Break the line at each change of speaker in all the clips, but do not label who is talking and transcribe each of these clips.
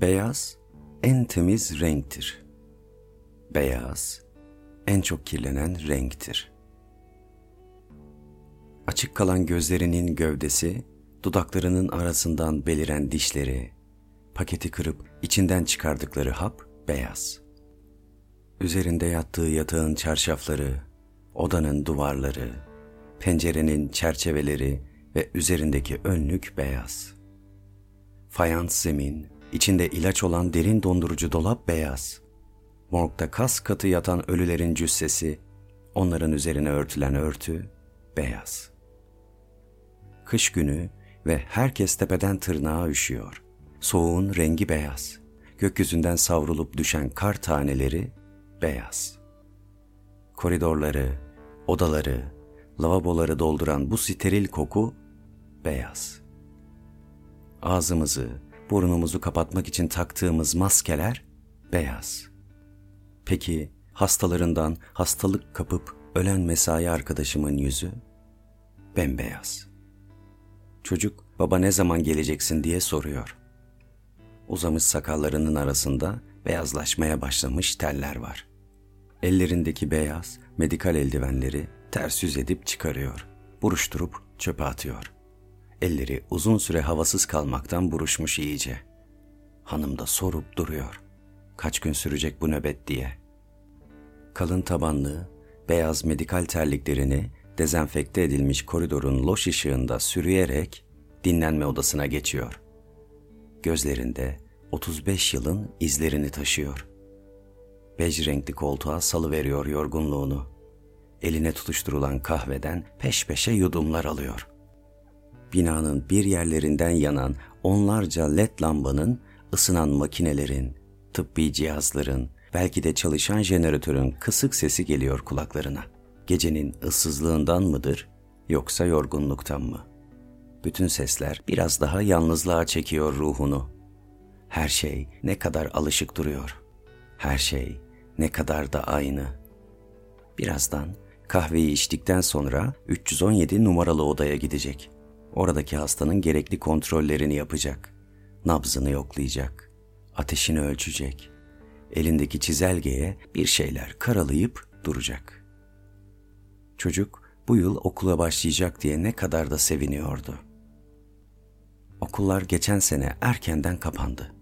Beyaz en temiz renktir. Beyaz en çok kirlenen renktir. Açık kalan gözlerinin gövdesi, dudaklarının arasından beliren dişleri, paketi kırıp içinden çıkardıkları hap beyaz. Üzerinde yattığı yatağın çarşafları, odanın duvarları, pencerenin çerçeveleri ve üzerindeki önlük beyaz. Fayans zemin, içinde ilaç olan derin dondurucu dolap beyaz. Morgda kas katı yatan ölülerin cüssesi, onların üzerine örtülen örtü beyaz. Kış günü ve herkes tepeden tırnağa üşüyor. Soğuğun rengi beyaz. Gökyüzünden savrulup düşen kar taneleri beyaz. Koridorları, odaları, lavaboları dolduran bu steril koku beyaz. Ağzımızı, burnumuzu kapatmak için taktığımız maskeler beyaz. Peki hastalarından hastalık kapıp ölen mesai arkadaşımın yüzü bembeyaz. Çocuk baba ne zaman geleceksin diye soruyor. Uzamış sakallarının arasında beyazlaşmaya başlamış teller var. Ellerindeki beyaz medikal eldivenleri ters yüz edip çıkarıyor. Buruşturup çöpe atıyor. Elleri uzun süre havasız kalmaktan buruşmuş iyice. Hanım da sorup duruyor. Kaç gün sürecek bu nöbet diye. Kalın tabanlı, beyaz medikal terliklerini dezenfekte edilmiş koridorun loş ışığında sürüyerek dinlenme odasına geçiyor. Gözlerinde 35 yılın izlerini taşıyor. Bej renkli koltuğa salı veriyor yorgunluğunu. Eline tutuşturulan kahveden peş peşe yudumlar alıyor. Binanın bir yerlerinden yanan onlarca led lambanın, ısınan makinelerin, tıbbi cihazların, belki de çalışan jeneratörün kısık sesi geliyor kulaklarına. Gecenin ıssızlığından mıdır yoksa yorgunluktan mı? Bütün sesler biraz daha yalnızlığa çekiyor ruhunu. Her şey ne kadar alışık duruyor. Her şey ne kadar da aynı. Birazdan kahveyi içtikten sonra 317 numaralı odaya gidecek. Oradaki hastanın gerekli kontrollerini yapacak. Nabzını yoklayacak. Ateşini ölçecek. Elindeki çizelgeye bir şeyler karalayıp duracak. Çocuk bu yıl okula başlayacak diye ne kadar da seviniyordu. Okullar geçen sene erkenden kapandı.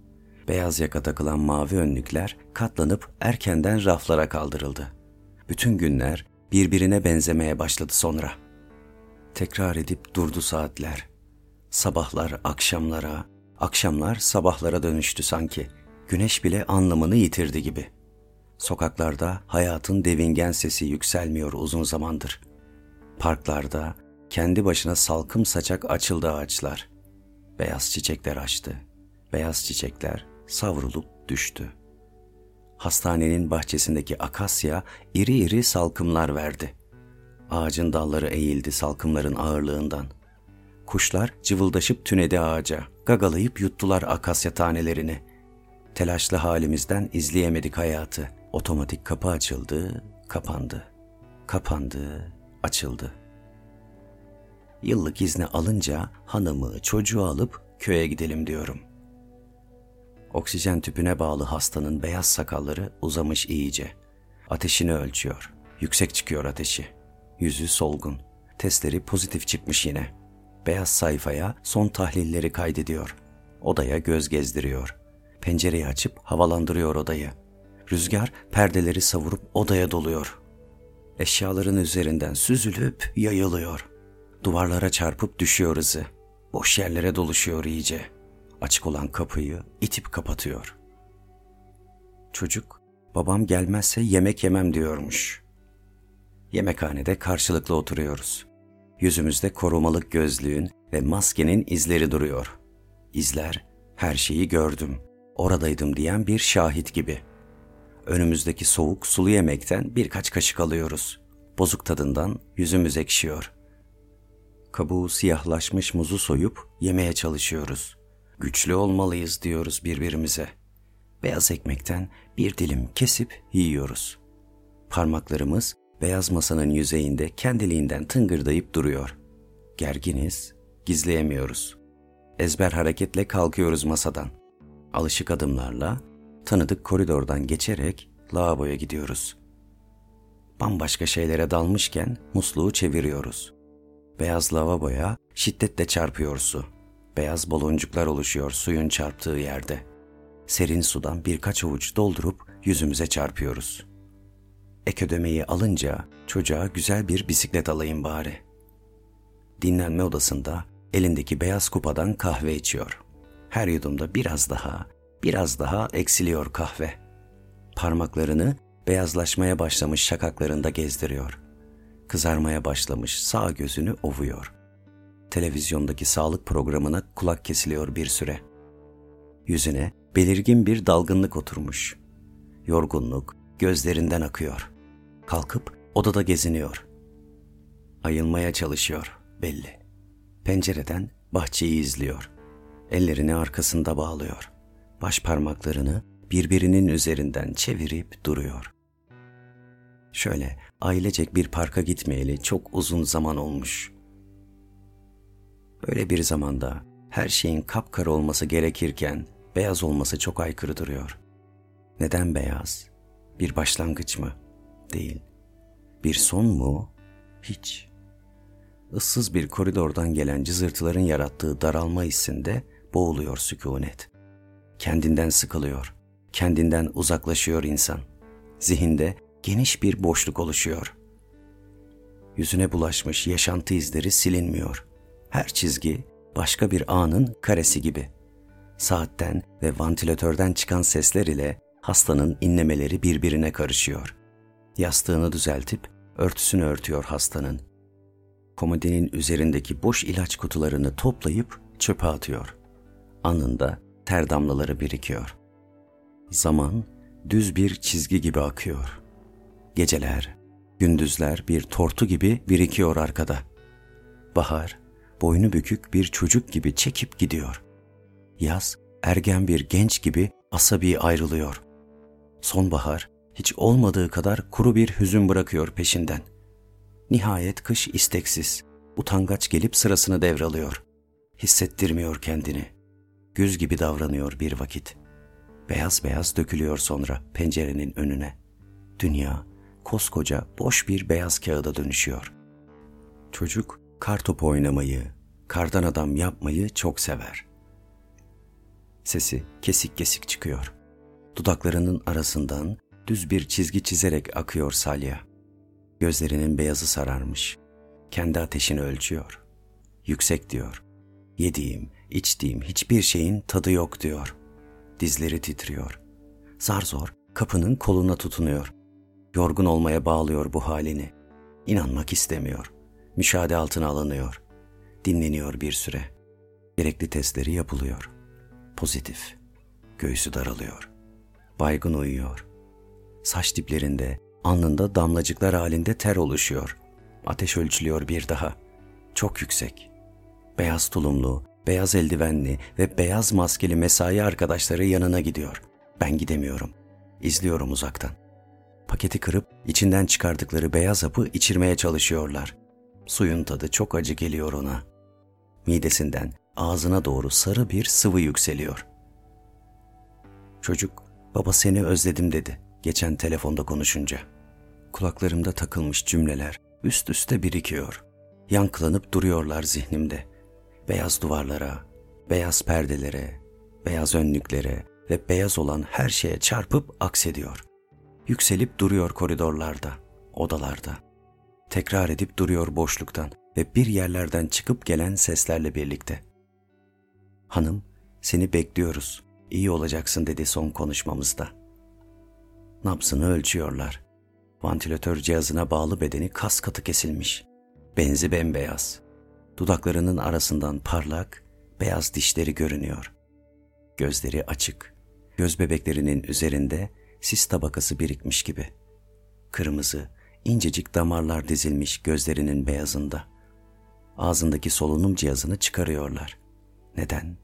Beyaz yaka takılan mavi önlükler katlanıp erkenden raflara kaldırıldı. Bütün günler birbirine benzemeye başladı sonra. Tekrar edip durdu saatler. Sabahlar akşamlara, akşamlar sabahlara dönüştü sanki. Güneş bile anlamını yitirdi gibi. Sokaklarda hayatın devingen sesi yükselmiyor uzun zamandır. Parklarda kendi başına salkım saçak açıldı ağaçlar. Beyaz çiçekler açtı. Beyaz çiçekler savrulup düştü. Hastanenin bahçesindeki akasya iri iri salkımlar verdi. Ağacın dalları eğildi salkımların ağırlığından. Kuşlar cıvıldaşıp tünedi ağaca, gagalayıp yuttular akasya tanelerini. Telaşlı halimizden izleyemedik hayatı. Otomatik kapı açıldı, kapandı. Kapandı, açıldı. Yıllık izni alınca hanımı, çocuğu alıp köye gidelim diyorum. Oksijen tüpüne bağlı hastanın beyaz sakalları uzamış iyice. Ateşini ölçüyor. Yüksek çıkıyor ateşi. Yüzü solgun. Testleri pozitif çıkmış yine. Beyaz sayfaya son tahlilleri kaydediyor. Odaya göz gezdiriyor. Pencereyi açıp havalandırıyor odayı. Rüzgar perdeleri savurup odaya doluyor. Eşyaların üzerinden süzülüp yayılıyor. Duvarlara çarpıp düşüyor hızı. Boş yerlere doluşuyor iyice.'' Açık olan kapıyı itip kapatıyor. Çocuk, babam gelmezse yemek yemem diyormuş. Yemekhanede karşılıklı oturuyoruz. Yüzümüzde korumalık gözlüğün ve maskenin izleri duruyor. İzler, her şeyi gördüm, oradaydım diyen bir şahit gibi. Önümüzdeki soğuk sulu yemekten birkaç kaşık alıyoruz. Bozuk tadından yüzümüz ekşiyor. Kabuğu siyahlaşmış muzu soyup yemeye çalışıyoruz. Güçlü olmalıyız diyoruz birbirimize. Beyaz ekmekten bir dilim kesip yiyoruz. Parmaklarımız beyaz masanın yüzeyinde kendiliğinden tıngırdayıp duruyor. Gerginiz, gizleyemiyoruz. Ezber hareketle kalkıyoruz masadan. Alışık adımlarla tanıdık koridordan geçerek lavaboya gidiyoruz. Bambaşka şeylere dalmışken musluğu çeviriyoruz. Beyaz lavaboya şiddetle çarpıyor su. Beyaz baloncuklar oluşuyor suyun çarptığı yerde. Serin sudan birkaç avuç doldurup yüzümüze çarpıyoruz. Ek ödemeyi alınca çocuğa güzel bir bisiklet alayım bari. Dinlenme odasında elindeki beyaz kupadan kahve içiyor. Her yudumda biraz daha, biraz daha eksiliyor kahve. Parmaklarını beyazlaşmaya başlamış şakaklarında gezdiriyor. Kızarmaya başlamış sağ gözünü ovuyor. Televizyondaki sağlık programına kulak kesiliyor bir süre. Yüzüne belirgin bir dalgınlık oturmuş. Yorgunluk gözlerinden akıyor. Kalkıp odada geziniyor. Ayılmaya çalışıyor belli. Pencereden bahçeyi izliyor. Ellerini arkasında bağlıyor. Baş parmaklarını birbirinin üzerinden çevirip duruyor. Şöyle ailecek bir parka gitmeyeli çok uzun zaman olmuş. Öyle bir zamanda her şeyin kapkara olması gerekirken beyaz olması çok aykırı duruyor. Neden beyaz? Bir başlangıç mı? Değil. Bir son mu? Hiç. Issız bir koridordan gelen cızırtıların yarattığı daralma hissinde boğuluyor sükunet. Kendinden sıkılıyor. Kendinden uzaklaşıyor insan. Zihinde geniş bir boşluk oluşuyor. Yüzüne bulaşmış yaşantı izleri silinmiyor. Her çizgi başka bir anın karesi gibi. Saatten ve vantilatörden çıkan sesler ile hastanın inlemeleri birbirine karışıyor. Yastığını düzeltip örtüsünü örtüyor hastanın. Komodinin üzerindeki boş ilaç kutularını toplayıp çöpe atıyor. Anında ter damlaları birikiyor. Zaman düz bir çizgi gibi akıyor. Geceler, gündüzler bir tortu gibi birikiyor arkada. Bahar, boynu bükük bir çocuk gibi çekip gidiyor. Yaz, ergen bir genç gibi asabi ayrılıyor. Sonbahar, hiç olmadığı kadar kuru bir hüzün bırakıyor peşinden. Nihayet kış isteksiz, utangaç gelip sırasını devralıyor. Hissettirmiyor kendini. Güz gibi davranıyor bir vakit. Beyaz beyaz dökülüyor sonra pencerenin önüne. Dünya koskoca boş bir beyaz kağıda dönüşüyor. Çocuk kar topu oynamayı, kardan adam yapmayı çok sever. Sesi kesik kesik çıkıyor. Dudaklarının arasından düz bir çizgi çizerek akıyor salya. Gözlerinin beyazı sararmış. Kendi ateşini ölçüyor. Yüksek diyor. Yediğim, içtiğim hiçbir şeyin tadı yok diyor. Dizleri titriyor. Zar zor kapının koluna tutunuyor. Yorgun olmaya bağlıyor bu halini. İnanmak istemiyor. Müşahede altına alınıyor. Dinleniyor bir süre. Gerekli testleri yapılıyor. Pozitif. Göğsü daralıyor. Baygın uyuyor. Saç diplerinde, alnında damlacıklar halinde ter oluşuyor. Ateş ölçülüyor bir daha. Çok yüksek. Beyaz tulumlu, beyaz eldivenli ve beyaz maskeli mesai arkadaşları yanına gidiyor. Ben gidemiyorum. İzliyorum uzaktan. Paketi kırıp içinden çıkardıkları beyaz hapı içirmeye çalışıyorlar. Suyun tadı çok acı geliyor ona. Midesinden ağzına doğru sarı bir sıvı yükseliyor. Çocuk, baba seni özledim dedi geçen telefonda konuşunca. Kulaklarımda takılmış cümleler üst üste birikiyor. Yankılanıp duruyorlar zihnimde. Beyaz duvarlara, beyaz perdelere, beyaz önlüklere ve beyaz olan her şeye çarpıp aksediyor. Yükselip duruyor koridorlarda, odalarda. Tekrar edip duruyor boşluktan ve bir yerlerden çıkıp gelen seslerle birlikte. Hanım, seni bekliyoruz. İyi olacaksın dedi son konuşmamızda. Nabzını ölçüyorlar. Vantilatör cihazına bağlı bedeni kas katı kesilmiş. Benzi bembeyaz. Dudaklarının arasından parlak, beyaz dişleri görünüyor. Gözleri açık. Göz bebeklerinin üzerinde sis tabakası birikmiş gibi. Kırmızı, incecik damarlar dizilmiş gözlerinin beyazında. Ağzındaki solunum cihazını çıkarıyorlar. Neden?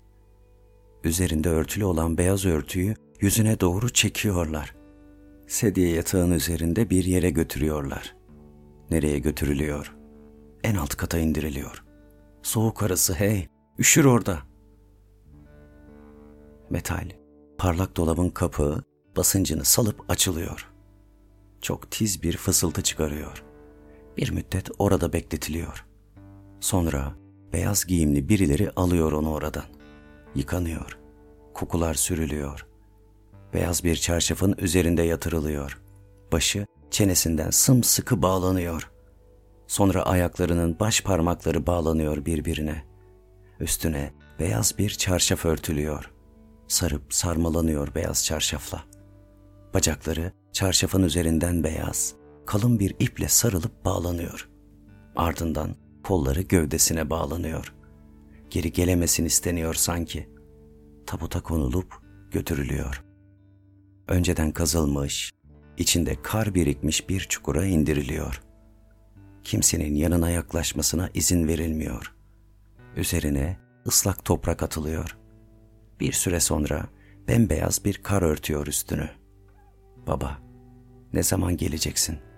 Üzerinde örtülü olan beyaz örtüyü yüzüne doğru çekiyorlar. Sedye yatağın üzerinde bir yere götürüyorlar. Nereye götürülüyor? En alt kata indiriliyor. Soğuk arası hey, üşür orada. Metal, parlak dolabın kapağı basıncını salıp açılıyor. Çok tiz bir fısıltı çıkarıyor. Bir müddet orada bekletiliyor. Sonra beyaz giyimli birileri alıyor onu oradan. Yıkanıyor. Kokular sürülüyor. Beyaz bir çarşafın üzerinde yatırılıyor. Başı çenesinden sımsıkı bağlanıyor. Sonra ayaklarının baş parmakları bağlanıyor birbirine. Üstüne beyaz bir çarşaf örtülüyor. Sarıp sarmalanıyor beyaz çarşafla. Bacakları çarşafın üzerinden beyaz, kalın bir iple sarılıp bağlanıyor. Ardından kolları gövdesine bağlanıyor. Geri gelemesin isteniyor sanki. Tabuta konulup götürülüyor. Önceden kazılmış, içinde kar birikmiş bir çukura indiriliyor. Kimsenin yanına yaklaşmasına izin verilmiyor. Üzerine ıslak toprak atılıyor. Bir süre sonra bembeyaz bir kar örtüyor üstünü. Baba, ne zaman geleceksin?''